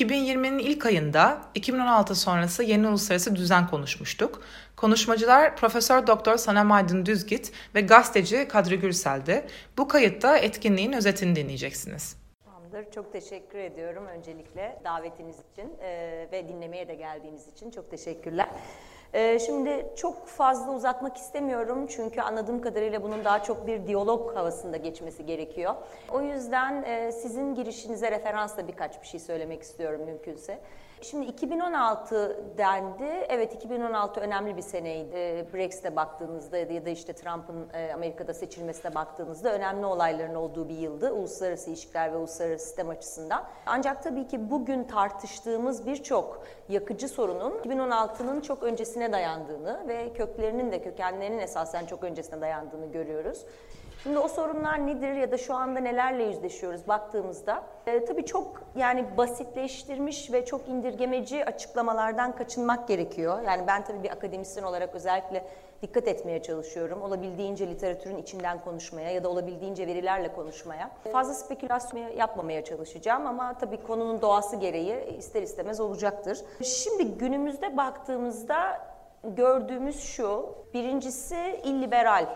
2020'nin ilk ayında 2016 sonrası yeni uluslararası düzen konuşmuştuk. Konuşmacılar Profesör Doktor Sanem Aydın Düzgit ve gazeteci Kadri Gürsel'di. Bu kayıtta etkinliğin özetini dinleyeceksiniz. Tamamdır. Çok teşekkür ediyorum öncelikle davetiniz için ve dinlemeye de geldiğiniz için çok teşekkürler. Ee, şimdi çok fazla uzatmak istemiyorum çünkü anladığım kadarıyla bunun daha çok bir diyalog havasında geçmesi gerekiyor. O yüzden e, sizin girişinize referansla birkaç bir şey söylemek istiyorum mümkünse. Şimdi 2016 dendi. Evet 2016 önemli bir seneydi. Brexit'e baktığınızda ya da işte Trump'ın e, Amerika'da seçilmesine baktığınızda önemli olayların olduğu bir yıldı. Uluslararası ilişkiler ve uluslararası sistem açısından. Ancak tabii ki bugün tartıştığımız birçok yakıcı sorunun 2016'nın çok öncesine dayandığını ve köklerinin de kökenlerinin esasen çok öncesine dayandığını görüyoruz. Şimdi o sorunlar nedir ya da şu anda nelerle yüzleşiyoruz baktığımızda e, tabii çok yani basitleştirmiş ve çok indirgemeci açıklamalardan kaçınmak gerekiyor. Yani ben tabii bir akademisyen olarak özellikle dikkat etmeye çalışıyorum. Olabildiğince literatürün içinden konuşmaya ya da olabildiğince verilerle konuşmaya. Fazla spekülasyon yapmamaya çalışacağım ama tabii konunun doğası gereği ister istemez olacaktır. Şimdi günümüzde baktığımızda gördüğümüz şu, birincisi illiberal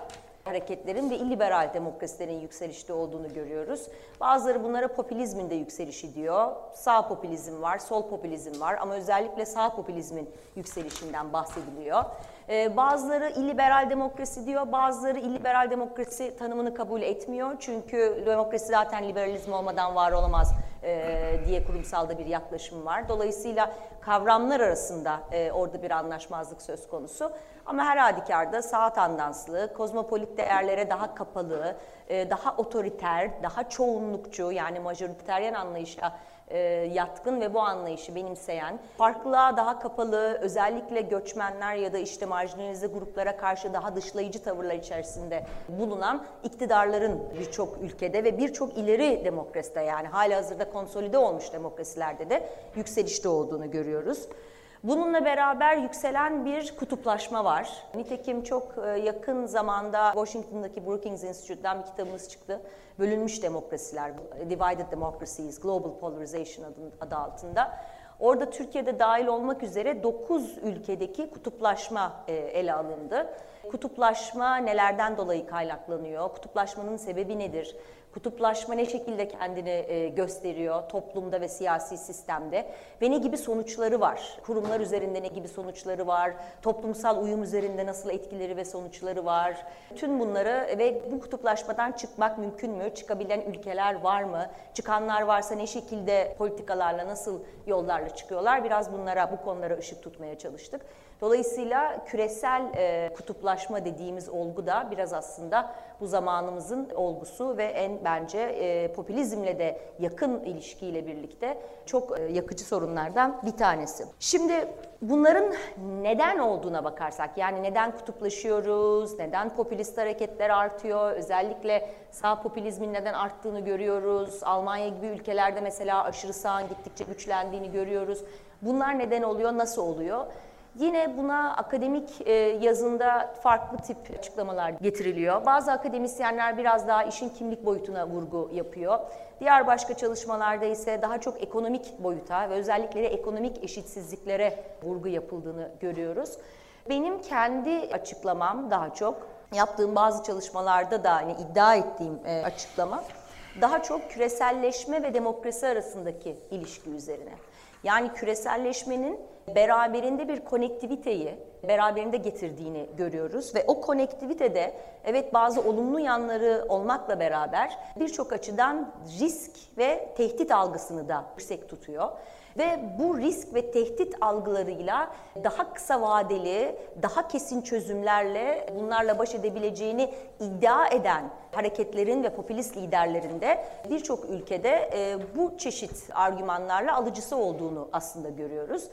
hareketlerin ve illiberal demokrasilerin yükselişte olduğunu görüyoruz. Bazıları bunlara popülizmin de yükselişi diyor. Sağ popülizm var, sol popülizm var ama özellikle sağ popülizmin yükselişinden bahsediliyor. Ee, bazıları illiberal demokrasi diyor, bazıları illiberal demokrasi tanımını kabul etmiyor. Çünkü demokrasi zaten liberalizm olmadan var olamaz e, diye kurumsalda bir yaklaşım var. Dolayısıyla kavramlar arasında e, orada bir anlaşmazlık söz konusu. Ama her halükarda sağ tandanslı, kozmopolit değerlere daha kapalı, e, daha otoriter, daha çoğunlukçu yani majoriteryen anlayışa e, yatkın ve bu anlayışı benimseyen, farklılığa daha kapalı, özellikle göçmenler ya da işte marjinalize gruplara karşı daha dışlayıcı tavırlar içerisinde bulunan iktidarların birçok ülkede ve birçok ileri demokraside yani hali hazırda konsolide olmuş demokrasilerde de yükselişte olduğunu görüyoruz. Bununla beraber yükselen bir kutuplaşma var. Nitekim çok e, yakın zamanda Washington'daki Brookings Institute'dan bir kitabımız çıktı. Bölünmüş demokrasiler, Divided Democracies, Global Polarization adı altında. Orada Türkiye'de dahil olmak üzere 9 ülkedeki kutuplaşma e, ele alındı. Kutuplaşma nelerden dolayı kaynaklanıyor? Kutuplaşmanın sebebi nedir? Kutuplaşma ne şekilde kendini e, gösteriyor toplumda ve siyasi sistemde ve ne gibi sonuçları var? Kurumlar üzerinde ne gibi sonuçları var? Toplumsal uyum üzerinde nasıl etkileri ve sonuçları var? Tüm bunları ve bu kutuplaşmadan çıkmak mümkün mü? Çıkabilen ülkeler var mı? Çıkanlar varsa ne şekilde politikalarla nasıl yollarla çıkıyorlar? Biraz bunlara bu konulara ışık tutmaya çalıştık. Dolayısıyla küresel e, kutuplaşma dediğimiz olgu da biraz aslında bu zamanımızın olgusu ve en bence e, popülizmle de yakın ilişkiyle birlikte çok e, yakıcı sorunlardan bir tanesi. Şimdi bunların neden olduğuna bakarsak yani neden kutuplaşıyoruz, neden popülist hareketler artıyor, özellikle sağ popülizmin neden arttığını görüyoruz. Almanya gibi ülkelerde mesela aşırı sağın gittikçe güçlendiğini görüyoruz. Bunlar neden oluyor, nasıl oluyor? Yine buna akademik e, yazında farklı tip açıklamalar getiriliyor. Bazı akademisyenler biraz daha işin kimlik boyutuna vurgu yapıyor. Diğer başka çalışmalarda ise daha çok ekonomik boyuta ve özellikle de ekonomik eşitsizliklere vurgu yapıldığını görüyoruz. Benim kendi açıklamam daha çok yaptığım bazı çalışmalarda da hani iddia ettiğim e, açıklama daha çok küreselleşme ve demokrasi arasındaki ilişki üzerine. Yani küreselleşmenin beraberinde bir konektiviteyi beraberinde getirdiğini görüyoruz ve o konektivitede evet bazı olumlu yanları olmakla beraber birçok açıdan risk ve tehdit algısını da yüksek tutuyor. Ve bu risk ve tehdit algılarıyla daha kısa vadeli, daha kesin çözümlerle bunlarla baş edebileceğini iddia eden hareketlerin ve popülist liderlerin de birçok ülkede e, bu çeşit argümanlarla alıcısı olduğunu aslında görüyoruz.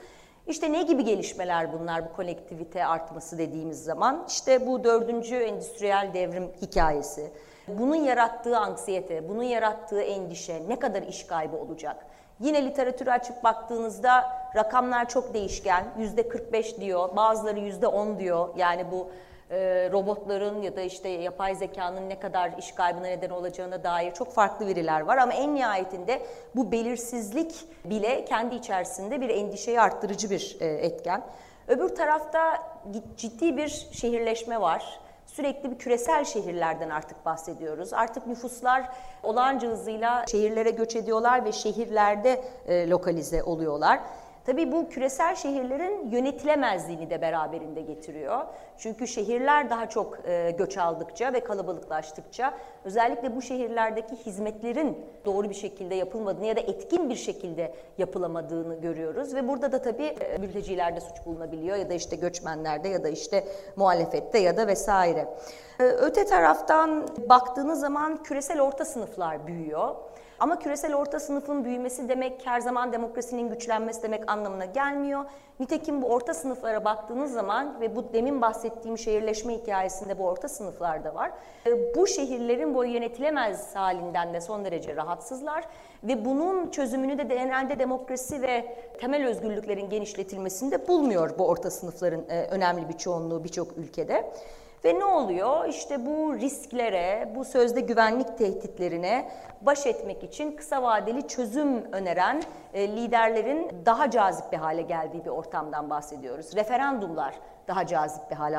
İşte ne gibi gelişmeler bunlar bu kolektivite artması dediğimiz zaman? İşte bu dördüncü endüstriyel devrim hikayesi. Bunun yarattığı anksiyete, bunun yarattığı endişe ne kadar iş kaybı olacak? Yine literatürü açıp baktığınızda rakamlar çok değişken. Yüzde 45 diyor, bazıları yüzde 10 diyor. Yani bu e, robotların ya da işte yapay zekanın ne kadar iş kaybına neden olacağına dair çok farklı veriler var ama en nihayetinde bu belirsizlik bile kendi içerisinde bir endişeyi arttırıcı bir e, etken. Öbür tarafta ciddi bir şehirleşme var. Sürekli bir küresel şehirlerden artık bahsediyoruz. Artık nüfuslar olağanca hızıyla şehirlere göç ediyorlar ve şehirlerde e, lokalize oluyorlar. Tabii bu küresel şehirlerin yönetilemezliğini de beraberinde getiriyor. Çünkü şehirler daha çok e, göç aldıkça ve kalabalıklaştıkça özellikle bu şehirlerdeki hizmetlerin doğru bir şekilde yapılmadığını ya da etkin bir şekilde yapılamadığını görüyoruz. Ve burada da tabii e, mültecilerde suç bulunabiliyor ya da işte göçmenlerde ya da işte muhalefette ya da vesaire. E, öte taraftan baktığınız zaman küresel orta sınıflar büyüyor. Ama küresel orta sınıfın büyümesi demek her zaman demokrasinin güçlenmesi demek anlamına gelmiyor. Nitekim bu orta sınıflara baktığınız zaman ve bu demin bahsettiğim şehirleşme hikayesinde bu orta sınıflarda var. E, bu şehirlerin bu yönetilemez halinden de son derece rahatsızlar ve bunun çözümünü de genelde demokrasi ve temel özgürlüklerin genişletilmesinde bulmuyor bu orta sınıfların e, önemli bir çoğunluğu birçok ülkede. Ve ne oluyor? İşte bu risklere, bu sözde güvenlik tehditlerine baş etmek için kısa vadeli çözüm öneren e, liderlerin daha cazip bir hale geldiği bir ortamdan bahsediyoruz. Referandumlar daha cazip bir hale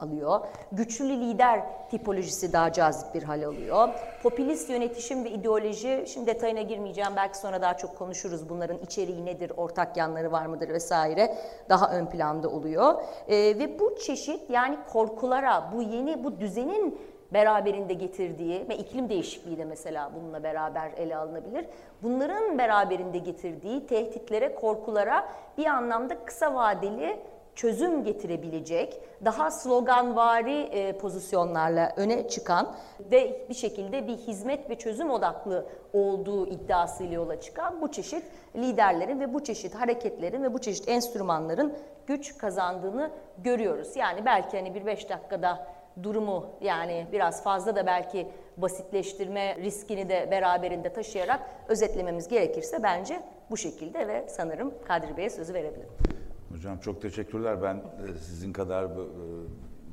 alıyor. Güçlü lider tipolojisi daha cazip bir hale alıyor. Popülist yönetişim ve ideoloji, şimdi detayına girmeyeceğim belki sonra daha çok konuşuruz bunların içeriği nedir, ortak yanları var mıdır vesaire daha ön planda oluyor. E, ve bu çeşit yani korkulara, bu yeni bu düzenin beraberinde getirdiği ve iklim değişikliği de mesela bununla beraber ele alınabilir. Bunların beraberinde getirdiği tehditlere, korkulara bir anlamda kısa vadeli çözüm getirebilecek, daha sloganvari e, pozisyonlarla öne çıkan ve bir şekilde bir hizmet ve çözüm odaklı olduğu iddiasıyla yola çıkan bu çeşit liderlerin ve bu çeşit hareketlerin ve bu çeşit enstrümanların güç kazandığını görüyoruz. Yani belki hani bir beş dakikada durumu yani biraz fazla da belki basitleştirme riskini de beraberinde taşıyarak özetlememiz gerekirse bence bu şekilde ve sanırım Kadri Bey'e sözü verebilirim. Hocam çok teşekkürler. Ben e, sizin kadar e,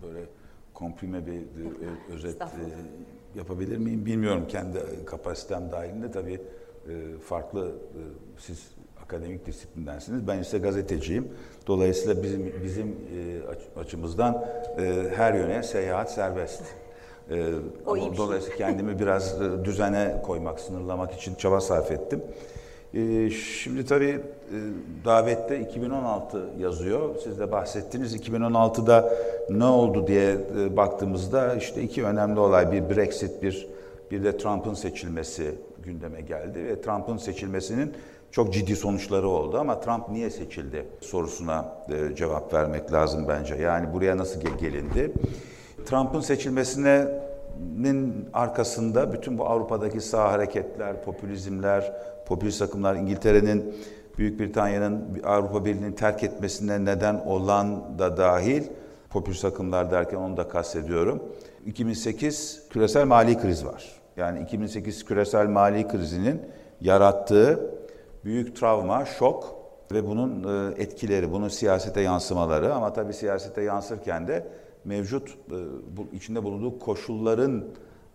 böyle komprime bir e, özet yapabilir miyim bilmiyorum kendi kapasitem dahilinde tabii farklı siz akademik disiplindersiniz. Ben ise gazeteciyim. Dolayısıyla bizim bizim açımızdan her yöne seyahat serbest. O ama dolayısıyla kendimi biraz düzene koymak, sınırlamak için çaba sarf ettim. Ee, şimdi tabii e, davette 2016 yazıyor. Siz de bahsettiniz. 2016'da ne oldu diye e, baktığımızda işte iki önemli olay. Bir Brexit, bir bir de Trump'ın seçilmesi gündeme geldi ve Trump'ın seçilmesinin çok ciddi sonuçları oldu ama Trump niye seçildi sorusuna e, cevap vermek lazım bence. Yani buraya nasıl gelindi? Trump'ın seçilmesinin arkasında bütün bu Avrupa'daki sağ hareketler, popülizmler, popülist akımlar İngiltere'nin Büyük Britanya'nın Avrupa Birliği'ni terk etmesine neden olan da dahil popülist akımlar derken onu da kastediyorum. 2008 küresel mali kriz var. Yani 2008 küresel mali krizinin yarattığı büyük travma, şok ve bunun e, etkileri, bunun siyasete yansımaları ama tabii siyasete yansırken de mevcut e, içinde bulunduğu koşulların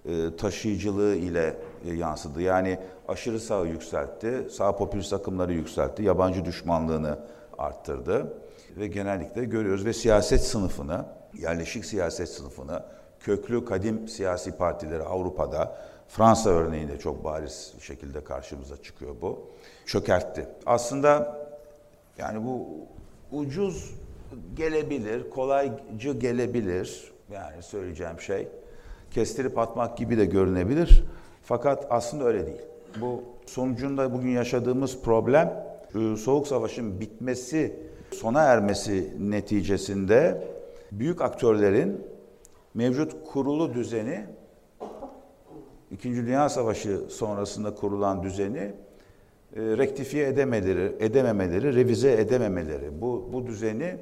e, taşıyıcılığı ile e, yansıdı. Yani aşırı sağ yükseltti, sağ popülist akımları yükseltti, yabancı düşmanlığını arttırdı ve genellikle görüyoruz ve siyaset sınıfını, yerleşik siyaset sınıfını, köklü kadim siyasi partileri Avrupa'da, Fransa örneğinde çok bariz şekilde karşımıza çıkıyor bu. Çökertti. Aslında yani bu ucuz gelebilir, kolaycı gelebilir. Yani söyleyeceğim şey kestirip atmak gibi de görünebilir. Fakat aslında öyle değil. Bu sonucunda bugün yaşadığımız problem e, Soğuk Savaş'ın bitmesi, sona ermesi neticesinde büyük aktörlerin mevcut kurulu düzeni İkinci Dünya Savaşı sonrasında kurulan düzeni e, rektifiye edemeleri, edememeleri, revize edememeleri, bu, bu düzeni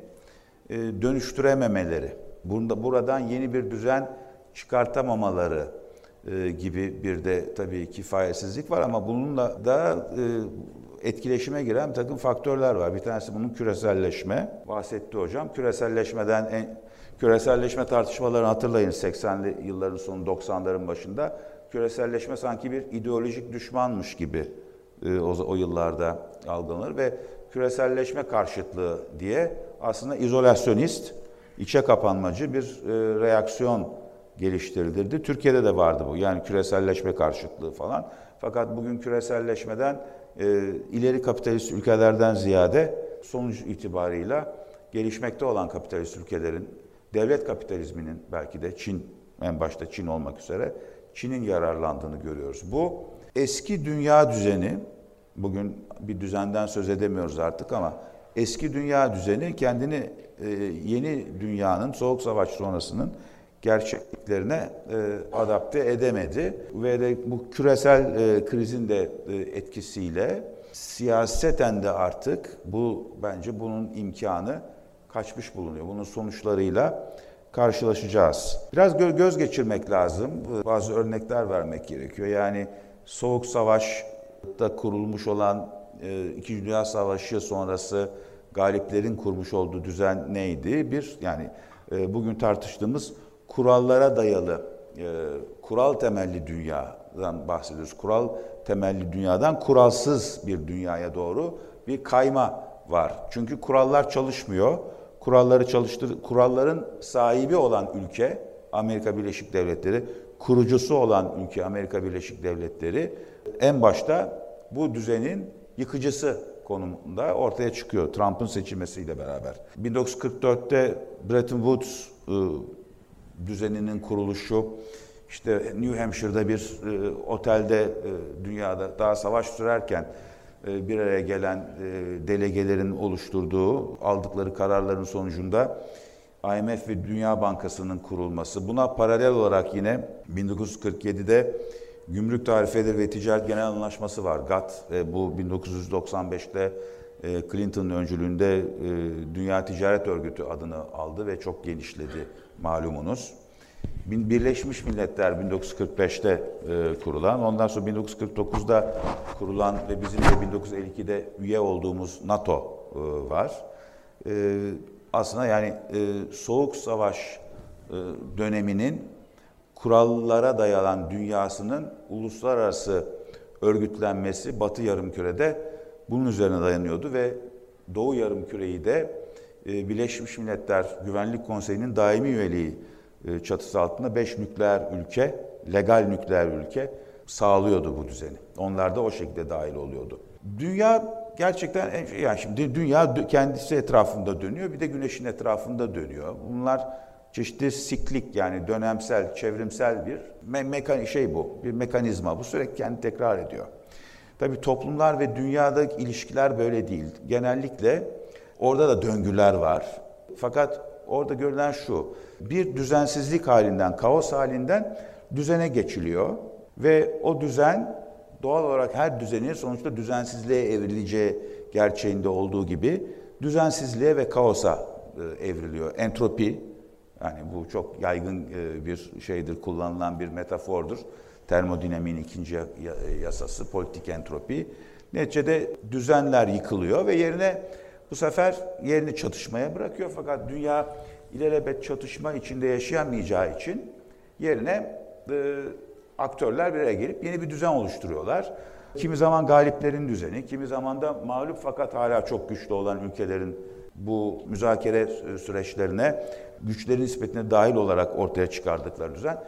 dönüştürememeleri, bunda, buradan yeni bir düzen çıkartamamaları e, gibi bir de tabii kifayetsizlik var ama bununla da etkileşime giren bir takım faktörler var. Bir tanesi bunun küreselleşme. Bahsetti hocam. Küreselleşmeden en, küreselleşme tartışmalarını hatırlayın 80'li yılların sonu 90'ların başında. Küreselleşme sanki bir ideolojik düşmanmış gibi e, o, o yıllarda algılanır ve küreselleşme karşıtlığı diye aslında izolasyonist, içe kapanmacı bir e, reaksiyon geliştirildi. Türkiye'de de vardı bu. Yani küreselleşme karşıtlığı falan. Fakat bugün küreselleşmeden e, ileri kapitalist ülkelerden ziyade sonuç itibarıyla gelişmekte olan kapitalist ülkelerin devlet kapitalizminin belki de Çin en başta Çin olmak üzere Çin'in yararlandığını görüyoruz. Bu eski dünya düzeni bugün bir düzenden söz edemiyoruz artık ama eski dünya düzeni kendini e, yeni dünyanın soğuk savaş sonrasının gerçekliklerine e, adapte edemedi ve de bu küresel e, krizin de etkisiyle siyaseten de artık bu bence bunun imkanı kaçmış bulunuyor. Bunun sonuçlarıyla karşılaşacağız. Biraz gö- göz geçirmek lazım. Bazı örnekler vermek gerekiyor. Yani Soğuk Savaş'ta kurulmuş olan İkinci Dünya Savaşı sonrası galiplerin kurmuş olduğu düzen neydi? Bir yani e, bugün tartıştığımız kurallara dayalı, e, kural temelli dünyadan bahsediyoruz. Kural temelli dünyadan kuralsız bir dünyaya doğru bir kayma var. Çünkü kurallar çalışmıyor. Kuralları çalıştır, kuralların sahibi olan ülke Amerika Birleşik Devletleri, kurucusu olan ülke Amerika Birleşik Devletleri en başta bu düzenin yıkıcısı konumunda ortaya çıkıyor Trump'ın seçilmesiyle beraber. 1944'te Bretton Woods ıı, düzeninin kuruluşu, işte New Hampshire'da bir e, otelde e, dünyada daha savaş sürerken e, bir araya gelen e, delegelerin oluşturduğu, aldıkları kararların sonucunda IMF ve Dünya Bankası'nın kurulması. Buna paralel olarak yine 1947'de Gümrük Tarifeleri ve Ticaret Genel Anlaşması var. GATT e, bu 1995'te e, Clinton'ın öncülüğünde e, Dünya Ticaret Örgütü adını aldı ve çok genişledi malumunuz. Birleşmiş Milletler 1945'te e, kurulan, ondan sonra 1949'da kurulan ve bizim de 1952'de üye olduğumuz NATO e, var. E, aslında yani e, Soğuk Savaş e, döneminin kurallara dayanan dünyasının uluslararası örgütlenmesi Batı Yarımküre'de bunun üzerine dayanıyordu ve Doğu Yarımküre'yi de e, Birleşmiş Milletler Güvenlik Konseyi'nin daimi üyeliği e, çatısı altında beş nükleer ülke, legal nükleer ülke sağlıyordu bu düzeni. Onlar da o şekilde dahil oluyordu. Dünya gerçekten yani şimdi dünya kendisi etrafında dönüyor bir de güneşin etrafında dönüyor. Bunlar çeşitli siklik yani dönemsel, çevrimsel bir me- mekan şey bu, bir mekanizma. Bu sürekli kendi tekrar ediyor. Tabii toplumlar ve dünyadaki ilişkiler böyle değil. Genellikle orada da döngüler var. Fakat orada görülen şu, bir düzensizlik halinden, kaos halinden düzene geçiliyor ve o düzen doğal olarak her düzenin sonuçta düzensizliğe evrileceği gerçeğinde olduğu gibi düzensizliğe ve kaosa e, evriliyor. Entropi, yani bu çok yaygın e, bir şeydir, kullanılan bir metafordur. Termodinamiğin ikinci yasası, politik entropi. Neticede düzenler yıkılıyor ve yerine bu sefer yerini çatışmaya bırakıyor. Fakat dünya ilelebet çatışma içinde yaşayamayacağı için yerine e, aktörler bir araya gelip yeni bir düzen oluşturuyorlar. Kimi zaman galiplerin düzeni, kimi zaman da mağlup fakat hala çok güçlü olan ülkelerin bu müzakere süreçlerine güçlerin nispetine dahil olarak ortaya çıkardıkları düzen.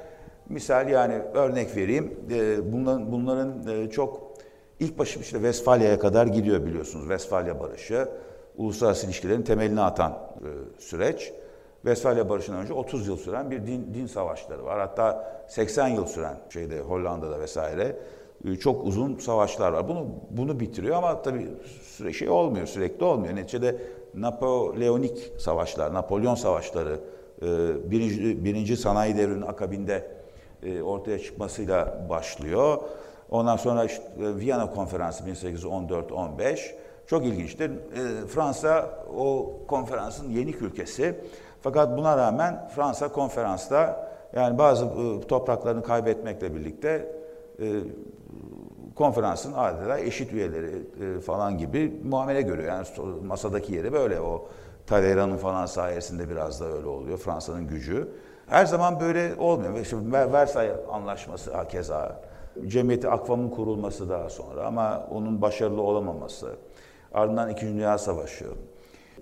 Misal yani örnek vereyim, e, bunların, bunların e, çok ilk başı işte Vesfalya'ya kadar gidiyor biliyorsunuz. Vesfalya Barışı, uluslararası ilişkilerin temelini atan e, süreç. Vesfalya Barışı'ndan önce 30 yıl süren bir din, din savaşları var. Hatta 80 yıl süren şeyde Hollanda'da vesaire çok uzun savaşlar var. Bunu bunu bitiriyor ama tabii süre şey olmuyor, sürekli olmuyor. Neticede Napoleonik savaşlar, Napolyon savaşları e, birinci, birinci sanayi devrinin akabinde e, ortaya çıkmasıyla başlıyor. Ondan sonra işte Viyana Konferansı 1814-15 çok ilginçtir. Fransa o konferansın yenik ülkesi. Fakat buna rağmen Fransa konferansta yani bazı topraklarını kaybetmekle birlikte konferansın adeta eşit üyeleri e, falan gibi muamele görüyor. Yani masadaki yeri böyle o Talleyrand'ın falan sayesinde biraz da öyle oluyor. Fransa'nın gücü. Her zaman böyle olmuyor. Şimdi Versailles Anlaşması keza. Cemiyeti Akvam'ın kurulması daha sonra ama onun başarılı olamaması. Ardından İkinci Dünya Savaşı.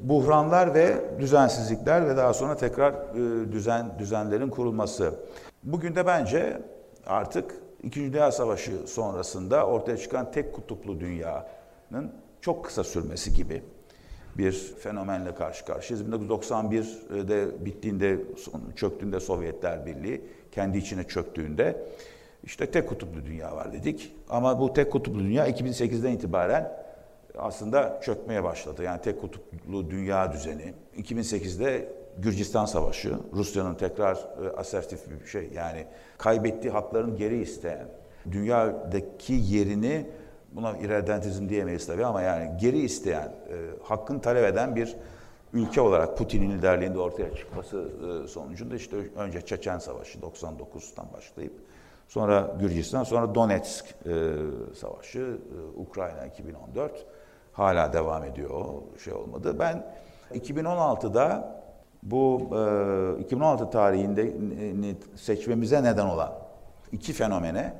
Buhranlar ve düzensizlikler ve daha sonra tekrar e, düzen düzenlerin kurulması. Bugün de bence artık İkinci Dünya Savaşı sonrasında ortaya çıkan tek kutuplu dünyanın çok kısa sürmesi gibi bir fenomenle karşı karşıyayız. 1991'de bittiğinde, çöktüğünde Sovyetler Birliği, kendi içine çöktüğünde işte tek kutuplu dünya var dedik. Ama bu tek kutuplu dünya 2008'den itibaren aslında çökmeye başladı. Yani tek kutuplu dünya düzeni. 2008'de Gürcistan Savaşı, Rusya'nın tekrar e, asertif bir şey yani kaybettiği hakların geri isteyen, dünyadaki yerini buna irredentizm diyemeyiz tabii ama yani geri isteyen, e, hakkını talep eden bir ülke olarak Putin'in liderliğinde ortaya çıkması e, sonucunda işte önce Çeçen Savaşı 99'dan başlayıp sonra Gürcistan, sonra Donetsk e, Savaşı, e, Ukrayna 2014 hala devam ediyor şey olmadı. Ben 2016'da bu e, 2016 tarihinde seçmemize neden olan iki fenomene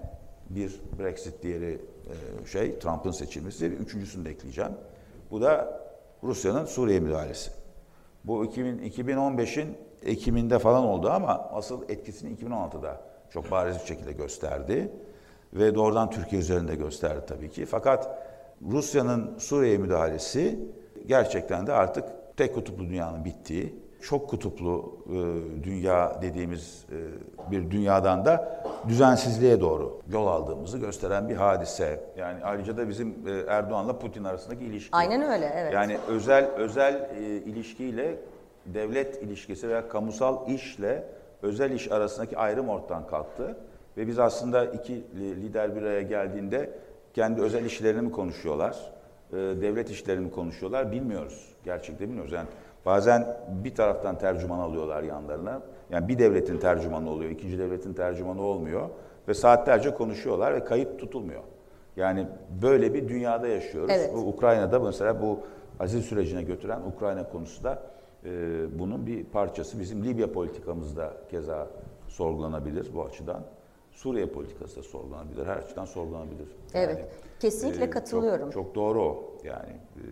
bir Brexit diğeri e, şey Trump'ın seçilmesi üçüncüsünü de ekleyeceğim. Bu da Rusya'nın Suriye müdahalesi. Bu 2015'in Ekim'inde falan oldu ama asıl etkisini 2016'da çok bariz bir şekilde gösterdi. Ve doğrudan Türkiye üzerinde gösterdi tabii ki. Fakat Rusya'nın Suriye müdahalesi gerçekten de artık tek kutuplu dünyanın bittiği, çok kutuplu e, dünya dediğimiz e, bir dünyadan da düzensizliğe doğru yol aldığımızı gösteren bir hadise. Yani ayrıca da bizim e, Erdoğan'la Putin arasındaki ilişki. Aynen öyle, evet. Yani özel özel e, ilişkiyle devlet ilişkisi veya kamusal işle özel iş arasındaki ayrım ortadan kalktı. Ve biz aslında iki lider bir araya geldiğinde kendi özel işlerini mi konuşuyorlar, devlet işlerini mi konuşuyorlar bilmiyoruz. Gerçekten bilmiyoruz. Yani bazen bir taraftan tercüman alıyorlar yanlarına. Yani bir devletin tercümanı oluyor, ikinci devletin tercümanı olmuyor. Ve saatlerce konuşuyorlar ve kayıt tutulmuyor. Yani böyle bir dünyada yaşıyoruz. Evet. Ukrayna'da mesela bu azil sürecine götüren Ukrayna konusu da e, bunun bir parçası. Bizim Libya politikamızda keza sorgulanabilir bu açıdan. Suriye politikası da sorgulanabilir, her açıdan sorgulanabilir. Evet, yani, kesinlikle e, katılıyorum. Çok, çok doğru o. Yani e,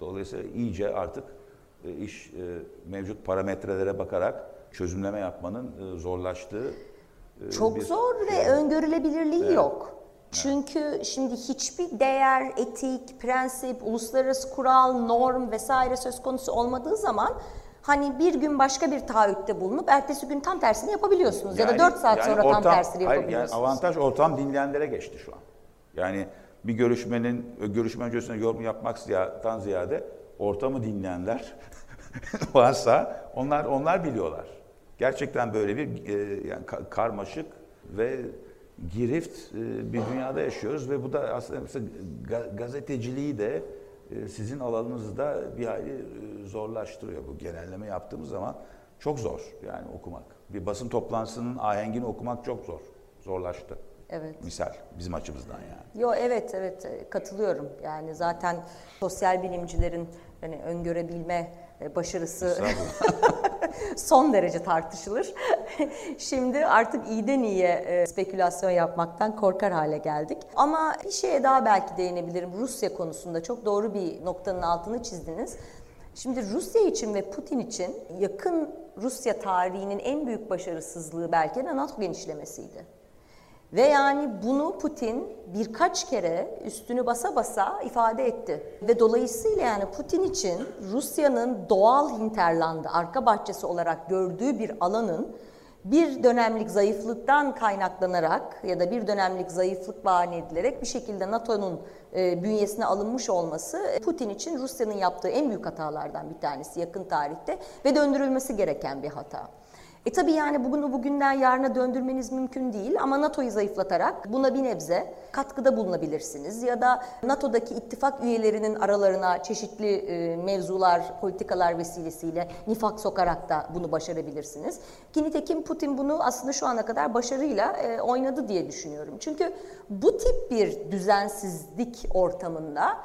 dolayısıyla iyice artık iş e, mevcut parametrelere bakarak çözümleme yapmanın e, zorlaştığı e, Çok bir zor şey. ve öngörülebilirliği evet. yok. Çünkü şimdi hiçbir değer, etik, prensip, uluslararası kural, norm vesaire söz konusu olmadığı zaman Hani bir gün başka bir taahhütte bulunup ertesi gün tam tersini yapabiliyorsunuz. Yani, ya da 4 saat yani sonra ortam, tam tersini yapabiliyorsunuz. yani avantaj ortam dinleyenlere geçti şu an. Yani bir görüşmenin, görüşme öncesinde yorum yapmaktan ziyade ortamı dinleyenler varsa onlar onlar biliyorlar. Gerçekten böyle bir e, yani karmaşık ve girift e, bir dünyada yaşıyoruz ve bu da aslında mesela gazeteciliği de e, sizin alanınızda bir hayli e, zorlaştırıyor bu genelleme yaptığımız zaman. Çok zor yani okumak. Bir basın toplantısının ahengini okumak çok zor. Zorlaştı. Evet. Misal bizim açımızdan yani. Yo evet evet katılıyorum. Yani zaten sosyal bilimcilerin hani öngörebilme başarısı son derece tartışılır. Şimdi artık iyiden iyiye e, spekülasyon yapmaktan korkar hale geldik. Ama bir şeye daha belki değinebilirim. Rusya konusunda çok doğru bir noktanın altını çizdiniz. Şimdi Rusya için ve Putin için yakın Rusya tarihinin en büyük başarısızlığı belki de NATO genişlemesiydi. Ve yani bunu Putin birkaç kere üstünü basa basa ifade etti. Ve dolayısıyla yani Putin için Rusya'nın doğal hinterlandı, arka bahçesi olarak gördüğü bir alanın bir dönemlik zayıflıktan kaynaklanarak ya da bir dönemlik zayıflık bahane edilerek bir şekilde NATO'nun e, bünyesine alınmış olması Putin için Rusya'nın yaptığı en büyük hatalardan bir tanesi yakın tarihte ve döndürülmesi gereken bir hata. E tabii yani bugünü bugünden yarına döndürmeniz mümkün değil ama NATO'yu zayıflatarak buna bir nebze katkıda bulunabilirsiniz. Ya da NATO'daki ittifak üyelerinin aralarına çeşitli e, mevzular, politikalar vesilesiyle nifak sokarak da bunu başarabilirsiniz. Ki nitekim Putin bunu aslında şu ana kadar başarıyla e, oynadı diye düşünüyorum. Çünkü bu tip bir düzensizlik ortamında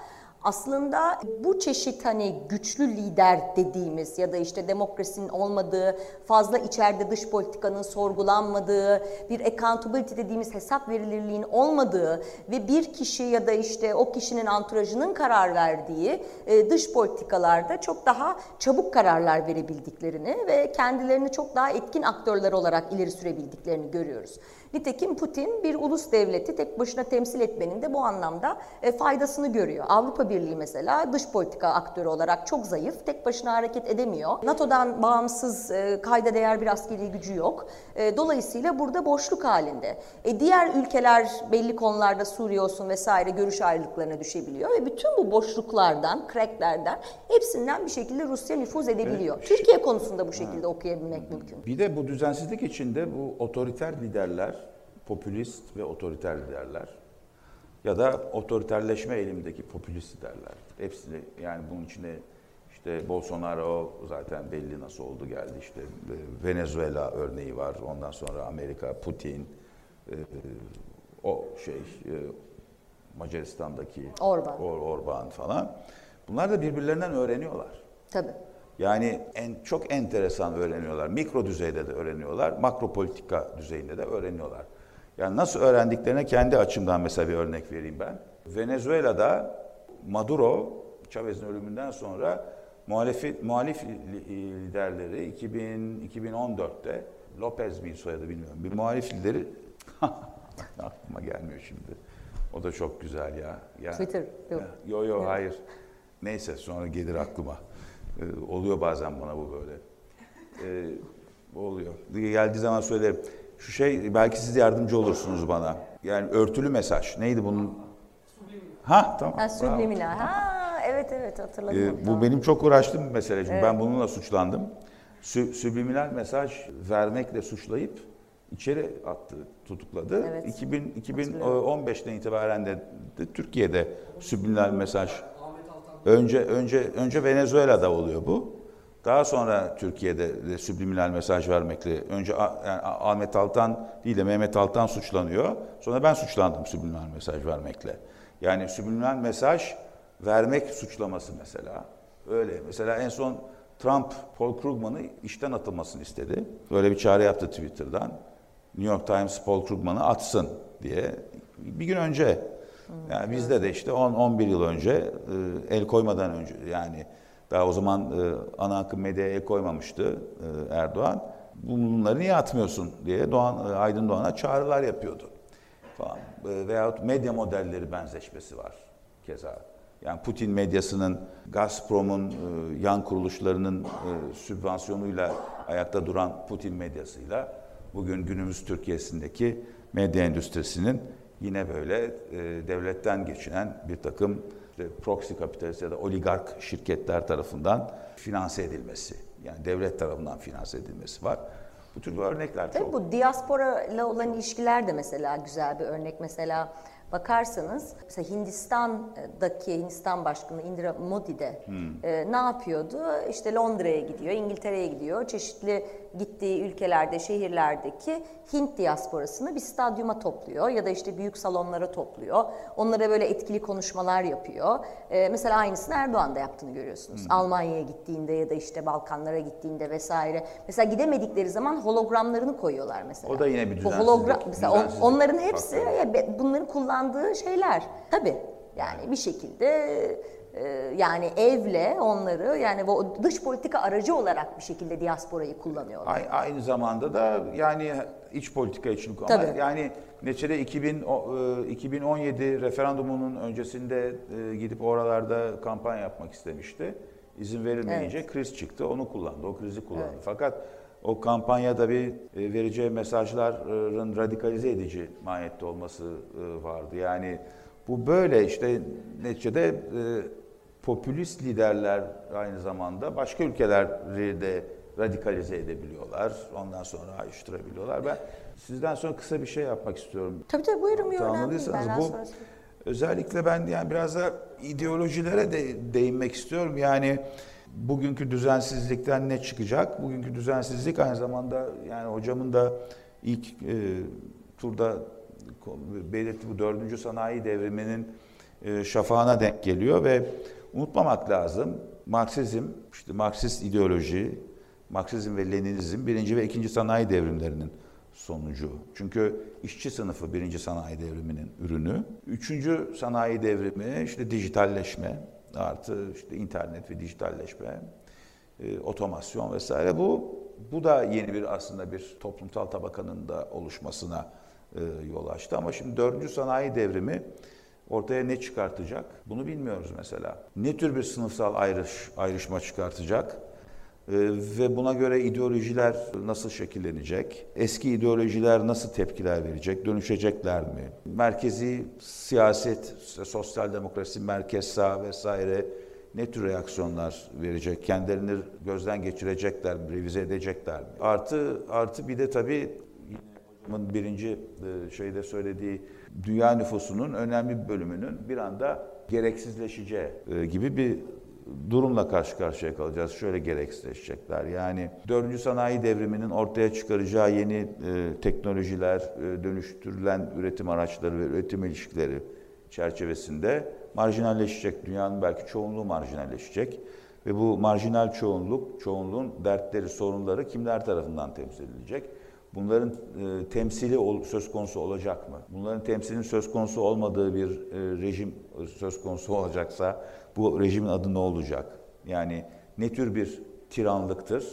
aslında bu çeşit hani güçlü lider dediğimiz ya da işte demokrasinin olmadığı, fazla içeride dış politikanın sorgulanmadığı, bir accountability dediğimiz hesap verilirliğin olmadığı ve bir kişi ya da işte o kişinin anturajının karar verdiği e, dış politikalarda çok daha çabuk kararlar verebildiklerini ve kendilerini çok daha etkin aktörler olarak ileri sürebildiklerini görüyoruz. Nitekim Putin bir ulus devleti tek başına temsil etmenin de bu anlamda e, faydasını görüyor. Avrupa Birliği mesela dış politika aktörü olarak çok zayıf, tek başına hareket edemiyor. NATO'dan bağımsız e, kayda değer bir askeri gücü yok. E, dolayısıyla burada boşluk halinde. E, diğer ülkeler belli konularda Suriye olsun vesaire görüş ayrılıklarına düşebiliyor ve bütün bu boşluklardan, cracklerden hepsinden bir şekilde Rusya nüfuz edebiliyor. Evet. Türkiye konusunda bu şekilde okuyabilmek mümkün. Bir de bu düzensizlik içinde bu otoriter liderler popülist ve otoriter liderler ya da otoriterleşme eğilimindeki popülist liderler. Hepsini yani bunun içinde işte Bolsonaro zaten belli nasıl oldu geldi işte Venezuela örneği var. Ondan sonra Amerika, Putin, e, o şey e, Macaristan'daki Orban. Or, Orban falan. Bunlar da birbirlerinden öğreniyorlar. Tabii. Yani en çok enteresan öğreniyorlar. Mikro düzeyde de öğreniyorlar, makro politika düzeyinde de öğreniyorlar. Yani nasıl öğrendiklerine kendi açımdan mesela bir örnek vereyim ben. Venezuela'da Maduro, Chavez'in ölümünden sonra muhalif, muhalif liderleri 2000, 2014'te Lopez mi soyadı bilmiyorum. Bir muhalif lideri aklıma gelmiyor şimdi. O da çok güzel ya. ya Twitter yok. Yo yo hayır. Neyse sonra gelir aklıma. Ee, oluyor bazen bana bu böyle. Ee, oluyor. Geldiği zaman söylerim. Şu şey belki siz yardımcı olursunuz bana. Yani örtülü mesaj. Neydi bunun? Ha tamam. Ha, subliminal. Ha evet evet hatırladım. Ee, bu tamam. benim çok uğraştığım bir mesele. Çünkü evet. ben bununla suçlandım. Sü, subliminal mesaj vermekle suçlayıp içeri attı, tutukladı. Evet. 2000, 2015'ten itibaren de, de Türkiye'de subliminal mesaj önce önce önce Venezuela'da oluyor bu. Daha sonra Türkiye'de de subliminal mesaj vermekle önce yani Ahmet Altan değil de Mehmet Altan suçlanıyor. Sonra ben suçlandım subliminal mesaj vermekle. Yani subliminal mesaj vermek suçlaması mesela. Öyle. Mesela en son Trump Paul Krugman'ı işten atılmasını istedi. Böyle bir çağrı yaptı Twitter'dan. New York Times Paul Krugman'ı atsın diye. Bir gün önce yani bizde de işte 10-11 yıl önce el koymadan önce yani daha o zaman e, ana akım medyaya koymamıştı e, Erdoğan. Bunları niye atmıyorsun diye Doğan, e, Aydın Doğan'a çağrılar yapıyordu. Falan. E, veyahut medya modelleri benzeşmesi var keza. Yani Putin medyasının, Gazprom'un, e, yan kuruluşlarının e, sübvansiyonuyla ayakta duran Putin medyasıyla bugün günümüz Türkiye'sindeki medya endüstrisinin yine böyle e, devletten geçinen bir takım işte proxy kapitalist ya da oligark şirketler tarafından finanse edilmesi. Yani devlet tarafından finanse edilmesi var. Bu tür örnekler Tabii çok. Bu diaspora ile olan ilişkiler de mesela güzel bir örnek. Mesela bakarsanız mesela Hindistan'daki Hindistan Başkanı Indira Modi de hmm. e, ne yapıyordu? İşte Londra'ya gidiyor, İngiltere'ye gidiyor. Çeşitli gittiği ülkelerde, şehirlerdeki Hint diasporasını bir stadyuma topluyor ya da işte büyük salonlara topluyor. Onlara böyle etkili konuşmalar yapıyor. E, mesela aynısını Erdoğan da yaptığını görüyorsunuz. Hmm. Almanya'ya gittiğinde ya da işte Balkanlara gittiğinde vesaire. Mesela gidemedikleri zaman hologramlarını koyuyorlar mesela. O da yine bir düzensizlik. Bu hologram, mesela on, onların hepsi ya, bunların kullandığı şeyler. Tabii yani bir şekilde yani evle onları yani bu dış politika aracı olarak bir şekilde diasporayı kullanıyorlar. Aynı zamanda da yani iç politika için ama Tabii. yani neçede 2000 2017 referandumunun öncesinde e, gidip oralarda kampanya yapmak istemişti. İzin verilmeyince evet. kriz çıktı. Onu kullandı. O krizi kullandı. Evet. Fakat o kampanyada bir e, vereceği mesajların radikalize edici mahiyette olması vardı. Yani bu böyle işte neticede popülist liderler aynı zamanda başka ülkeleri de radikalize edebiliyorlar. Ondan sonra ayrıştırabiliyorlar. Ben sizden sonra kısa bir şey yapmak istiyorum. Tabii tabii buyurun. buyurun Tamamladıysanız bu özellikle ben yani biraz da ideolojilere de değinmek istiyorum. Yani bugünkü düzensizlikten ne çıkacak? Bugünkü düzensizlik aynı zamanda yani hocamın da ilk e, turda belirtti bu dördüncü sanayi devriminin e, şafağına denk geliyor ve unutmamak lazım. Marksizm, işte Marksist ideoloji, Marksizm ve Leninizm birinci ve ikinci sanayi devrimlerinin sonucu. Çünkü işçi sınıfı birinci sanayi devriminin ürünü. Üçüncü sanayi devrimi işte dijitalleşme artı işte internet ve dijitalleşme, e, otomasyon vesaire. Bu bu da yeni bir aslında bir toplumsal tabakanın da oluşmasına e, yol açtı. Ama şimdi dördüncü sanayi devrimi ortaya ne çıkartacak? Bunu bilmiyoruz mesela. Ne tür bir sınıfsal ayrış, ayrışma çıkartacak? Ee, ve buna göre ideolojiler nasıl şekillenecek? Eski ideolojiler nasıl tepkiler verecek? Dönüşecekler mi? Merkezi siyaset, sosyal demokrasi, merkez sağ vesaire ne tür reaksiyonlar verecek? Kendilerini gözden geçirecekler mi? Revize edecekler mi? Artı artı bir de tabii hocamın birinci e, şeyde söylediği dünya nüfusunun önemli bir bölümünün bir anda gereksizleşeceği e, gibi bir durumla karşı karşıya kalacağız. Şöyle gereksizleşecekler. Yani dördüncü sanayi devriminin ortaya çıkaracağı yeni e, teknolojiler, e, dönüştürülen üretim araçları ve üretim ilişkileri çerçevesinde marjinalleşecek. Dünyanın belki çoğunluğu marjinalleşecek. Ve bu marjinal çoğunluk, çoğunluğun dertleri, sorunları kimler tarafından temsil edilecek? Bunların e, temsili söz konusu olacak mı? Bunların temsilinin söz konusu olmadığı bir e, rejim söz konusu olacaksa bu rejimin adı ne olacak? Yani ne tür bir tiranlıktır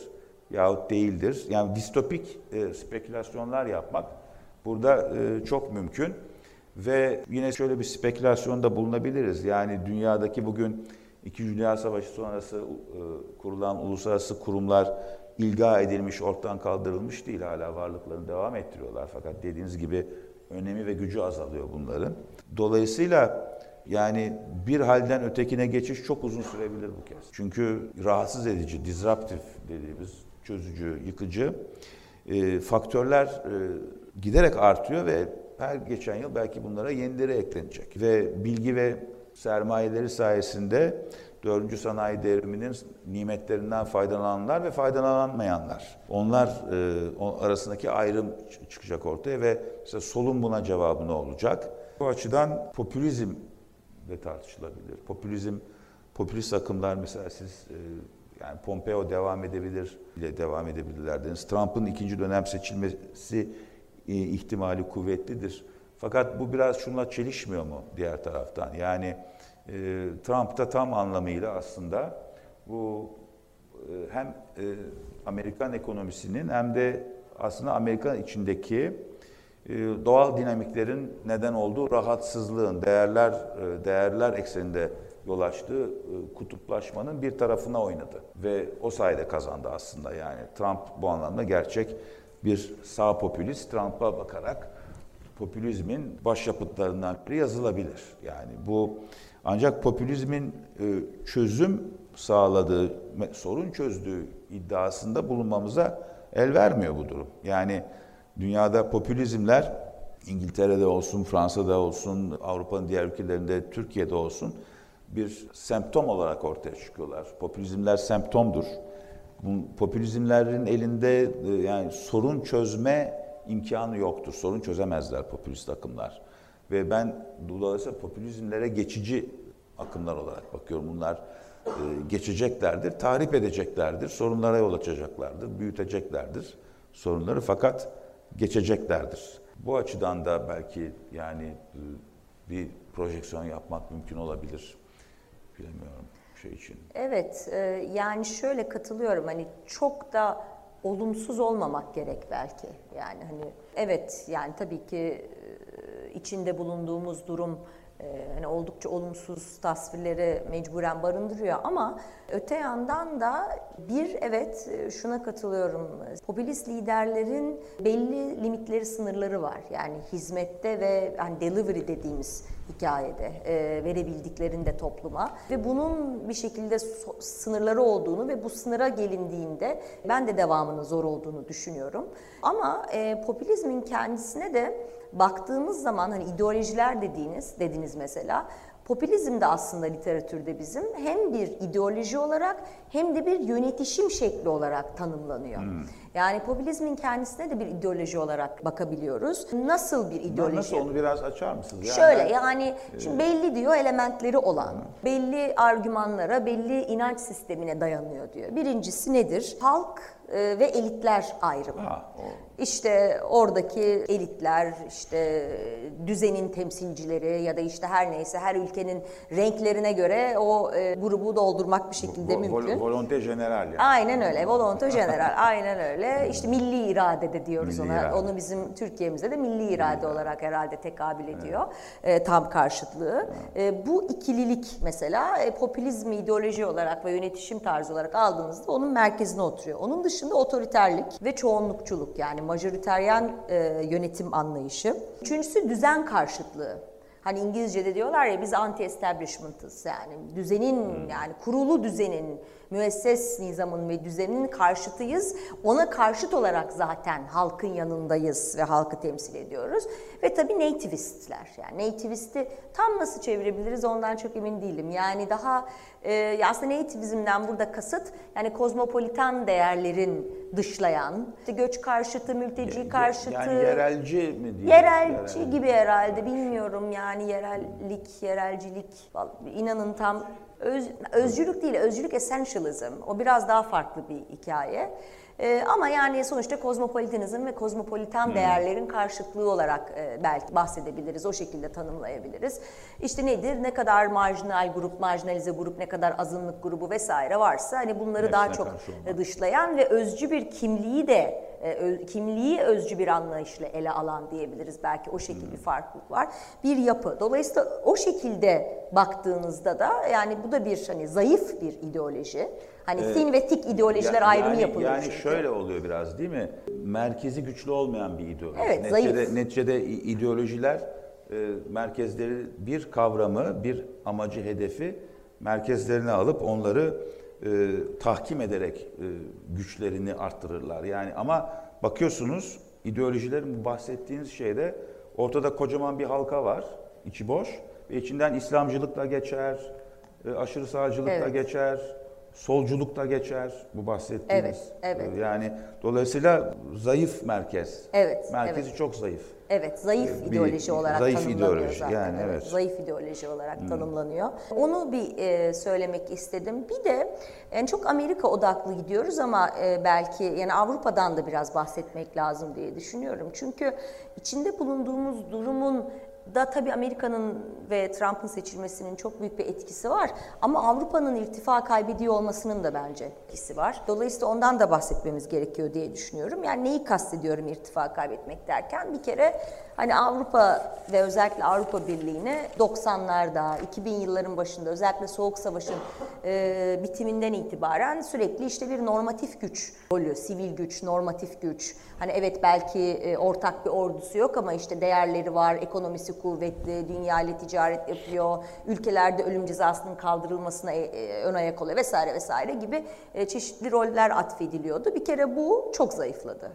yahut değildir? Yani distopik e, spekülasyonlar yapmak burada e, çok mümkün. Ve yine şöyle bir spekülasyonda bulunabiliriz. Yani dünyadaki bugün İkinci Dünya Savaşı sonrası e, kurulan uluslararası kurumlar ilga edilmiş, ortadan kaldırılmış değil. Hala varlıklarını devam ettiriyorlar. Fakat dediğiniz gibi önemi ve gücü azalıyor bunların. Dolayısıyla yani bir halden ötekine geçiş çok uzun sürebilir bu kez. Çünkü rahatsız edici, disruptif dediğimiz çözücü, yıkıcı e, faktörler e, giderek artıyor ve her geçen yıl belki bunlara yenileri eklenecek. Ve bilgi ve sermayeleri sayesinde dördüncü sanayi devriminin nimetlerinden faydalananlar ve faydalanamayanlar. Onlar e, arasındaki ayrım çıkacak ortaya ve mesela solun buna cevabı ne olacak? Bu açıdan popülizm de tartışılabilir. Popülizm, popülist akımlar mesela siz e, yani Pompeo devam edebilir ile devam edebilirler dediniz. Trump'ın ikinci dönem seçilmesi e, ihtimali kuvvetlidir. Fakat bu biraz şunla çelişmiyor mu diğer taraftan? Yani e, Trump da tam anlamıyla aslında bu e, hem e, Amerikan ekonomisinin hem de aslında Amerika içindeki e, doğal dinamiklerin neden olduğu rahatsızlığın, değerler e, değerler ekseninde yol açtığı e, kutuplaşmanın bir tarafına oynadı. Ve o sayede kazandı aslında yani. Trump bu anlamda gerçek bir sağ popülist. Trump'a bakarak popülizmin başyapıtlarından biri yazılabilir. Yani bu ancak popülizmin çözüm sağladığı, sorun çözdüğü iddiasında bulunmamıza el vermiyor bu durum. Yani Dünyada popülizmler İngiltere'de olsun, Fransa'da olsun, Avrupa'nın diğer ülkelerinde, Türkiye'de olsun bir semptom olarak ortaya çıkıyorlar. Popülizmler semptomdur. Bu popülizmlerin elinde e, yani sorun çözme imkanı yoktur. Sorun çözemezler popülist akımlar. Ve ben dolayısıyla popülizmlere geçici akımlar olarak bakıyorum. Bunlar e, geçeceklerdir, tahrip edeceklerdir, sorunlara yol açacaklardır, büyüteceklerdir sorunları. Fakat geçeceklerdir. Bu açıdan da belki yani e, bir projeksiyon yapmak mümkün olabilir. Bilemiyorum şey için. Evet, e, yani şöyle katılıyorum. Hani çok da olumsuz olmamak gerek belki. Yani hani evet yani tabii ki e, içinde bulunduğumuz durum e, hani oldukça olumsuz tasvirleri mecburen barındırıyor ama öte yandan da bir evet e, şuna katılıyorum. Popülist liderlerin belli limitleri, sınırları var. Yani hizmette ve hani delivery dediğimiz hikayede e, verebildiklerinde topluma ve bunun bir şekilde so- sınırları olduğunu ve bu sınıra gelindiğinde ben de devamının zor olduğunu düşünüyorum. Ama e, popülizmin kendisine de baktığımız zaman hani ideolojiler dediğiniz dediniz mesela Popülizm de aslında literatürde bizim hem bir ideoloji olarak hem de bir yönetişim şekli olarak tanımlanıyor. Hmm. Yani popülizmin kendisine de bir ideoloji olarak bakabiliyoruz. Nasıl bir ideoloji? Nasıl onu biraz açar mısınız? Yani Şöyle yani şimdi belli diyor elementleri olan, belli argümanlara, belli inanç sistemine dayanıyor diyor. Birincisi nedir? Halk e, ve elitler ayrımı. Ha, o. İşte oradaki elitler, işte düzenin temsilcileri ya da işte her neyse her ülkenin renklerine göre o e, grubu doldurmak bir şekilde Vol, mümkün. Volonte general yani. Aynen öyle. Volonte general. aynen öyle. İşte milli irade de diyoruz milli ona. Irade. Onu bizim Türkiye'mizde de milli irade olarak herhalde tekabül ediyor. Evet. E, tam karşıtlığı. E, bu ikililik mesela e, popülizmi ideoloji olarak ve yönetişim tarzı olarak aldığınızda onun merkezine oturuyor. Onun dışında otoriterlik ve çoğunlukçuluk yani majoriteryen e, yönetim anlayışı. Üçüncüsü düzen karşıtlığı. Hani İngilizce'de diyorlar ya biz anti-establishment'ız yani düzenin hmm. yani kurulu düzenin müesses nizamın ve düzeninin karşıtıyız. Ona karşıt olarak zaten halkın yanındayız ve halkı temsil ediyoruz. Ve tabii nativistler yani nativist'i tam nasıl çevirebiliriz ondan çok emin değilim. Yani daha e, aslında nativizmden burada kasıt yani kozmopolitan değerlerin dışlayan, işte göç karşıtı, mülteci karşıtı. Yani yerelci mi diye? Yerelci yerel. gibi herhalde bilmiyorum yani yerellik, yerelcilik. inanın tam öz, özcülük değil, özcülük essentialism. O biraz daha farklı bir hikaye. E, ama yani sonuçta kozmopolitanizm ve kozmopolitan hmm. değerlerin karşıtlığı olarak e, belki bahsedebiliriz, o şekilde tanımlayabiliriz. İşte nedir? Ne kadar marjinal grup, marjinalize grup, ne kadar azınlık grubu vesaire varsa hani bunları Hepsine daha çok dışlayan ve özcü bir kimliği de kimliği özcü bir anlayışla ele alan diyebiliriz. Belki o şekilde bir farklılık var. Bir yapı. Dolayısıyla o şekilde baktığınızda da yani bu da bir hani zayıf bir ideoloji. Hani ee, thin ve thick ideolojiler yani, ayrımı yapılıyor. Yani çünkü. şöyle oluyor biraz değil mi? Merkezi güçlü olmayan bir ideoloji. Evet, neticede, zayıf. Neticede ideolojiler e, merkezleri bir kavramı, bir amacı, hedefi merkezlerine alıp onları e, tahkim ederek e, güçlerini arttırırlar. Yani ama bakıyorsunuz ideolojilerin bu bahsettiğiniz şeyde ortada kocaman bir halka var, içi boş ve içinden İslamcılık da geçer, e, aşırı sağcılık evet. da geçer, solculuk da geçer bu bahsettiğiniz. Evet, evet. Yani dolayısıyla zayıf merkez. Evet. Merkezi evet. çok zayıf. Evet, zayıf ee, bir, ideoloji olarak zayıf tanımlanıyor ideoloji, zaten. Yani, evet. Zayıf ideoloji olarak hmm. tanımlanıyor. Onu bir e, söylemek istedim. Bir de en çok Amerika odaklı gidiyoruz ama e, belki yani Avrupa'dan da biraz bahsetmek lazım diye düşünüyorum. Çünkü içinde bulunduğumuz durumun da tabii Amerika'nın ve Trump'ın seçilmesinin çok büyük bir etkisi var. Ama Avrupa'nın irtifa kaybediyor olmasının da bence etkisi var. Dolayısıyla ondan da bahsetmemiz gerekiyor diye düşünüyorum. Yani neyi kastediyorum irtifa kaybetmek derken? Bir kere hani Avrupa ve özellikle Avrupa Birliği'ne 90'larda, 2000 yılların başında özellikle Soğuk Savaş'ın e, bitiminden itibaren sürekli işte bir normatif güç rolü, sivil güç, normatif güç. Hani evet belki e, ortak bir ordusu yok ama işte değerleri var, ekonomisi kuvvetli, dünya ile ticaret yapıyor, ülkelerde ölüm cezasının kaldırılmasına e, e, ön ayak oluyor vesaire vesaire gibi e, çeşitli roller atfediliyordu. Bir kere bu çok zayıfladı.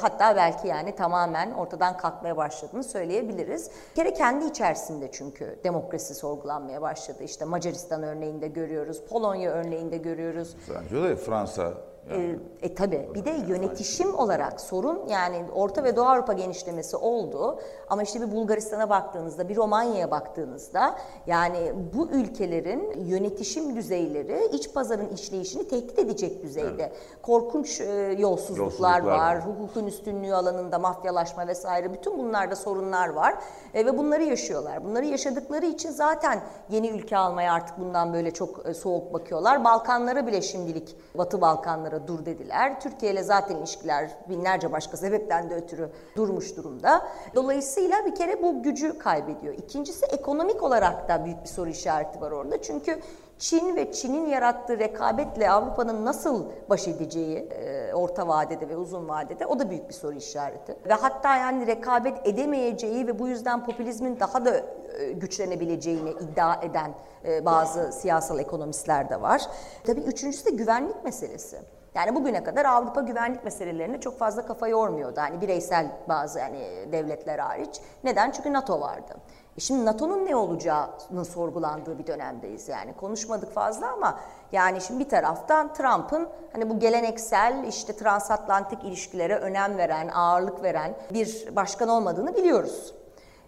Hatta belki yani tamamen ortadan kalkmaya başladığını söyleyebiliriz. Bir kere kendi içerisinde çünkü demokrasi sorgulanmaya başladı. İşte Macaristan örneğinde görüyoruz, Polonya örneğinde görüyoruz. Bence de Fransa. E, e tabi bir de yönetişim olarak sorun yani Orta ve Doğu Avrupa genişlemesi oldu ama işte bir Bulgaristan'a baktığınızda bir Romanya'ya baktığınızda yani bu ülkelerin yönetişim düzeyleri iç pazarın işleyişini tehdit edecek düzeyde. Evet. Korkunç e, yolsuzluklar, yolsuzluklar var, hukukun üstünlüğü alanında mafyalaşma vesaire bütün bunlarda sorunlar var e, ve bunları yaşıyorlar. Bunları yaşadıkları için zaten yeni ülke almaya artık bundan böyle çok e, soğuk bakıyorlar. Balkanlara bile şimdilik Batı Balkanlara aylardır dur dediler. Türkiye ile zaten ilişkiler binlerce başka sebepten de ötürü durmuş durumda. Dolayısıyla bir kere bu gücü kaybediyor. İkincisi ekonomik olarak da büyük bir soru işareti var orada. Çünkü Çin ve Çin'in yarattığı rekabetle Avrupa'nın nasıl baş edeceği e, orta vadede ve uzun vadede o da büyük bir soru işareti. Ve hatta yani rekabet edemeyeceği ve bu yüzden popülizmin daha da e, güçlenebileceğini iddia eden e, bazı siyasal ekonomistler de var. Tabii üçüncüsü de güvenlik meselesi. Yani bugüne kadar Avrupa güvenlik meselelerine çok fazla kafa yormuyordu. Hani bireysel bazı yani devletler hariç. Neden? Çünkü NATO vardı. E şimdi NATO'nun ne olacağını sorgulandığı bir dönemdeyiz yani. Konuşmadık fazla ama yani şimdi bir taraftan Trump'ın hani bu geleneksel işte transatlantik ilişkilere önem veren, ağırlık veren bir başkan olmadığını biliyoruz.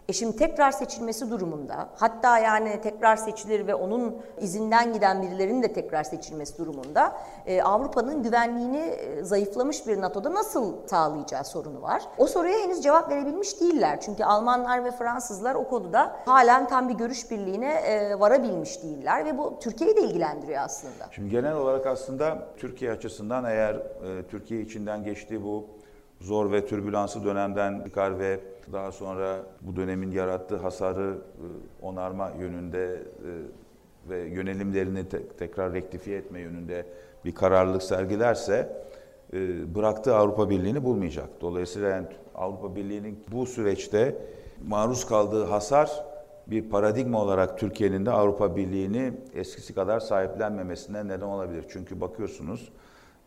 E şimdi tekrar seçilmesi durumunda, hatta yani tekrar seçilir ve onun izinden giden birilerinin de tekrar seçilmesi durumunda e, Avrupa'nın güvenliğini e, zayıflamış bir NATO'da nasıl sağlayacağı sorunu var. O soruya henüz cevap verebilmiş değiller. Çünkü Almanlar ve Fransızlar o konuda halen tam bir görüş birliğine e, varabilmiş değiller ve bu Türkiye'yi de ilgilendiriyor aslında. Şimdi genel olarak aslında Türkiye açısından eğer e, Türkiye içinden geçtiği bu zor ve türbülansı dönemden çıkar ve daha sonra bu dönemin yarattığı hasarı e, onarma yönünde e, ve yönelimlerini te- tekrar rektifiye etme yönünde bir kararlılık sergilerse e, bıraktığı Avrupa Birliği'ni bulmayacak. Dolayısıyla yani Avrupa Birliği'nin bu süreçte maruz kaldığı hasar bir paradigma olarak Türkiye'nin de Avrupa Birliği'ni eskisi kadar sahiplenmemesine neden olabilir. Çünkü bakıyorsunuz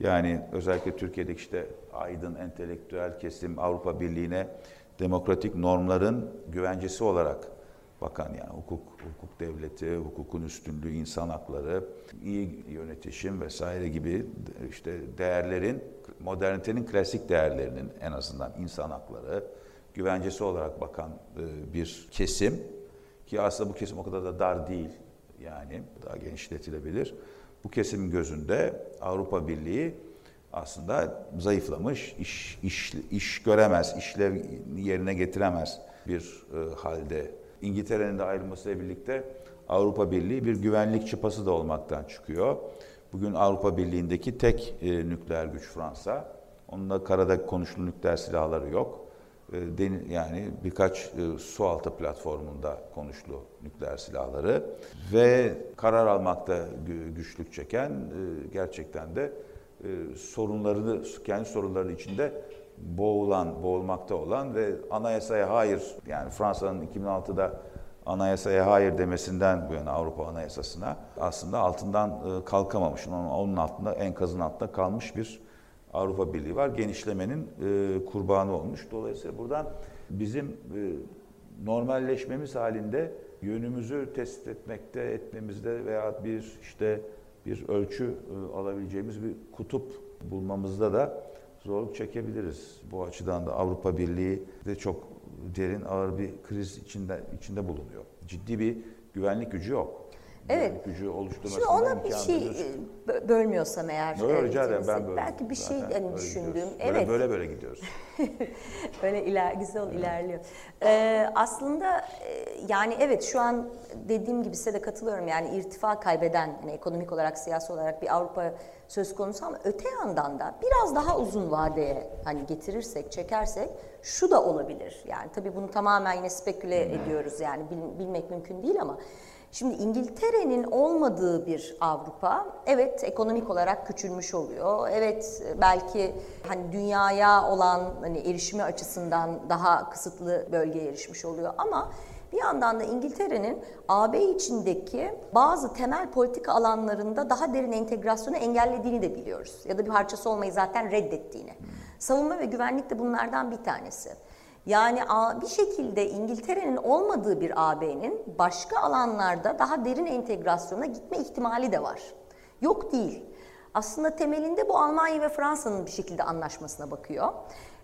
yani özellikle Türkiye'deki işte aydın, entelektüel kesim Avrupa Birliği'ne demokratik normların güvencesi olarak bakan yani hukuk, hukuk devleti, hukukun üstünlüğü, insan hakları, iyi yönetişim vesaire gibi işte değerlerin, modernitenin klasik değerlerinin en azından insan hakları güvencesi olarak bakan e, bir kesim ki aslında bu kesim o kadar da dar değil yani daha genişletilebilir. Bu kesimin gözünde Avrupa Birliği aslında zayıflamış, iş, iş, iş göremez, işlev yerine getiremez bir e, halde. İngiltere'nin de ayrılmasıyla birlikte Avrupa Birliği bir güvenlik çıpası da olmaktan çıkıyor. Bugün Avrupa Birliği'ndeki tek e, nükleer güç Fransa. Onun da karada konuşulu nükleer silahları yok. E, yani birkaç e, su altı platformunda konuşlu nükleer silahları ve karar almakta güçlük çeken e, gerçekten de sorunlarını kendi sorunları içinde boğulan, boğulmakta olan ve anayasaya hayır yani Fransa'nın 2006'da anayasaya hayır demesinden bu yana Avrupa Anayasası'na aslında altından kalkamamış. Onun altında enkazın altında kalmış bir Avrupa Birliği var. Genişlemenin e, kurbanı olmuş. Dolayısıyla buradan bizim e, normalleşmemiz halinde yönümüzü tespit etmekte, etmemizde veya bir işte bir ölçü e, alabileceğimiz bir kutup bulmamızda da zorluk çekebiliriz. Bu açıdan da Avrupa Birliği de çok derin ağır bir kriz içinde içinde bulunuyor. Ciddi bir güvenlik gücü yok evet. gücü oluşturmasında Şimdi ona bir şey e, bölmüyorsam eğer. Yok evet, rica ederim ben böyle. Belki bir şey hani düşündüğüm. Böyle, evet. Böyle böyle gidiyoruz. böyle iler, güzel evet. ilerliyor. Ee, aslında e, yani evet şu an dediğim gibi size de katılıyorum. Yani irtifa kaybeden yani ekonomik olarak siyasi olarak bir Avrupa söz konusu ama öte yandan da biraz daha uzun vadeye hani getirirsek, çekersek şu da olabilir. Yani tabii bunu tamamen yine speküle hmm. ediyoruz yani bilmek mümkün değil ama Şimdi İngiltere'nin olmadığı bir Avrupa evet ekonomik olarak küçülmüş oluyor. Evet belki hani dünyaya olan hani erişimi açısından daha kısıtlı bölgeye erişmiş oluyor ama bir yandan da İngiltere'nin AB içindeki bazı temel politika alanlarında daha derin entegrasyonu engellediğini de biliyoruz. Ya da bir parçası olmayı zaten reddettiğini. Savunma ve güvenlik de bunlardan bir tanesi. Yani bir şekilde İngiltere'nin olmadığı bir AB'nin başka alanlarda daha derin entegrasyona gitme ihtimali de var. Yok değil. Aslında temelinde bu Almanya ve Fransa'nın bir şekilde anlaşmasına bakıyor.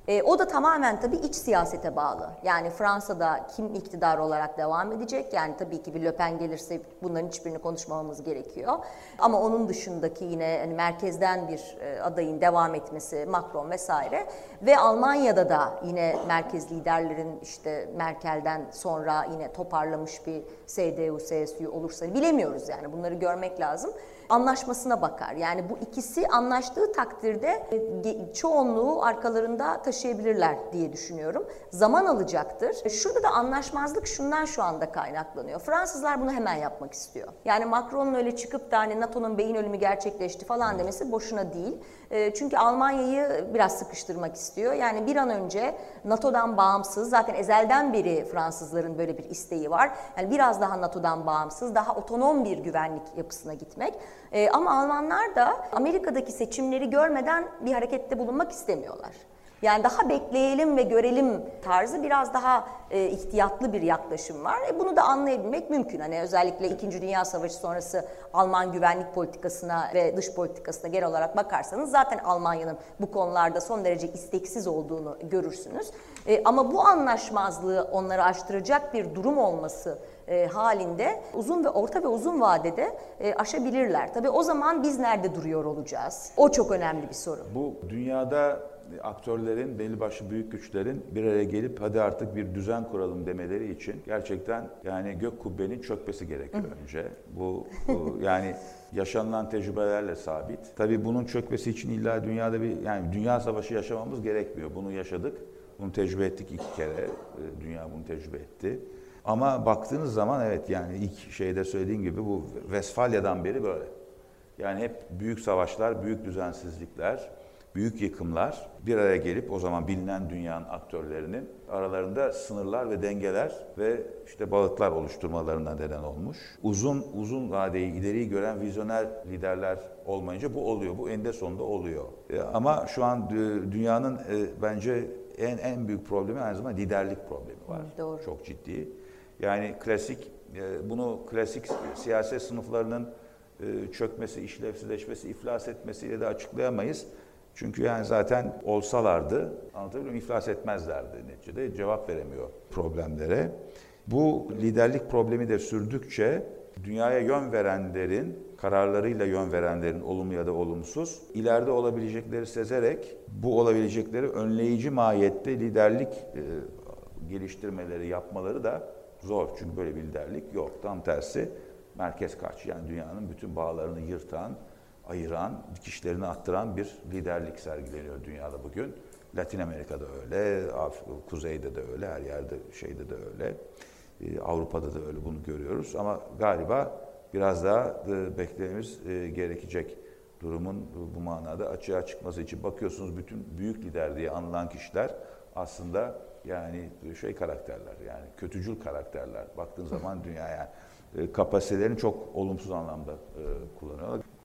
E, o da tamamen tabii iç siyasete bağlı. Yani Fransa'da kim iktidar olarak devam edecek? Yani tabii ki bir Le Pen gelirse bunların hiçbirini konuşmamamız gerekiyor. Ama onun dışındaki yine hani merkezden bir e, adayın devam etmesi, Macron vesaire ve Almanya'da da yine merkez liderlerin işte Merkel'den sonra yine toparlamış bir CDU, CSU olursa bilemiyoruz yani bunları görmek lazım. Anlaşmasına bakar. Yani bu ikisi anlaştığı takdirde e, çoğunluğu arkalarında taşıyabilirler diye düşünüyorum. Zaman alacaktır. Şurada da anlaşmazlık şundan şu anda kaynaklanıyor. Fransızlar bunu hemen yapmak istiyor. Yani Macron'un öyle çıkıp da hani NATO'nun beyin ölümü gerçekleşti falan demesi boşuna değil. E, çünkü Almanya'yı biraz sıkıştırmak istiyor. Yani bir an önce NATO'dan bağımsız, zaten ezelden beri Fransızların böyle bir isteği var. Yani biraz daha NATO'dan bağımsız, daha otonom bir güvenlik yapısına gitmek. E, ama Almanlar da Amerika'daki seçimleri görmeden bir harekette bulunmak istemiyorlar. Yani daha bekleyelim ve görelim tarzı biraz daha e, ihtiyatlı bir yaklaşım var. E, bunu da anlayabilmek mümkün. Hani özellikle 2. Dünya Savaşı sonrası Alman güvenlik politikasına ve dış politikasına genel olarak bakarsanız zaten Almanya'nın bu konularda son derece isteksiz olduğunu görürsünüz. E, ama bu anlaşmazlığı onları aştıracak bir durum olması e, halinde uzun ve orta ve uzun vadede e, aşabilirler. Tabii o zaman biz nerede duruyor olacağız? O çok önemli bir soru. Bu dünyada aktörlerin, belli başlı büyük güçlerin bir araya gelip hadi artık bir düzen kuralım demeleri için gerçekten yani gök kubbenin çökmesi gerekiyor önce. Bu, bu yani yaşanılan tecrübelerle sabit. Tabii bunun çökmesi için illa dünyada bir yani dünya savaşı yaşamamız gerekmiyor. Bunu yaşadık. Bunu tecrübe ettik iki kere. Ee, dünya bunu tecrübe etti. Ama baktığınız zaman evet yani ilk şeyde söylediğim gibi bu Vesfalya'dan beri böyle. Yani hep büyük savaşlar, büyük düzensizlikler, büyük yıkımlar bir araya gelip o zaman bilinen dünyanın aktörlerinin aralarında sınırlar ve dengeler ve işte balıklar oluşturmalarına neden olmuş. Uzun uzun vadeyi ileriyi gören vizyoner liderler olmayınca bu oluyor. Bu eninde sonunda oluyor. E, ama şu an dünyanın e, bence en en büyük problemi aynı zamanda liderlik problemi var. Doğru. Çok ciddi. Yani klasik e, bunu klasik siyaset sınıflarının çökmesi, işlevsizleşmesi, iflas etmesiyle de açıklayamayız. Çünkü yani zaten olsalardı, anlatabiliyor muyum, iflas etmezlerdi neticede. Cevap veremiyor problemlere. Bu liderlik problemi de sürdükçe dünyaya yön verenlerin, kararlarıyla yön verenlerin olumlu ya da olumsuz, ileride olabilecekleri sezerek bu olabilecekleri önleyici mahiyette liderlik e, geliştirmeleri, yapmaları da zor. Çünkü böyle bir liderlik yok. Tam tersi merkez karşı yani dünyanın bütün bağlarını yırtan, ayıran, dikişlerini attıran bir liderlik sergileniyor dünyada bugün. Latin Amerika'da öyle, Kuzey'de de öyle, her yerde şeyde de öyle. Ee, Avrupa'da da öyle bunu görüyoruz ama galiba biraz daha e, beklememiz e, gerekecek durumun bu manada açığa çıkması için bakıyorsunuz bütün büyük lider diye anılan kişiler aslında yani şey karakterler yani kötücül karakterler. Baktığın zaman dünyaya yani, e, kapasitelerini çok olumsuz anlamda kullanıyorlar.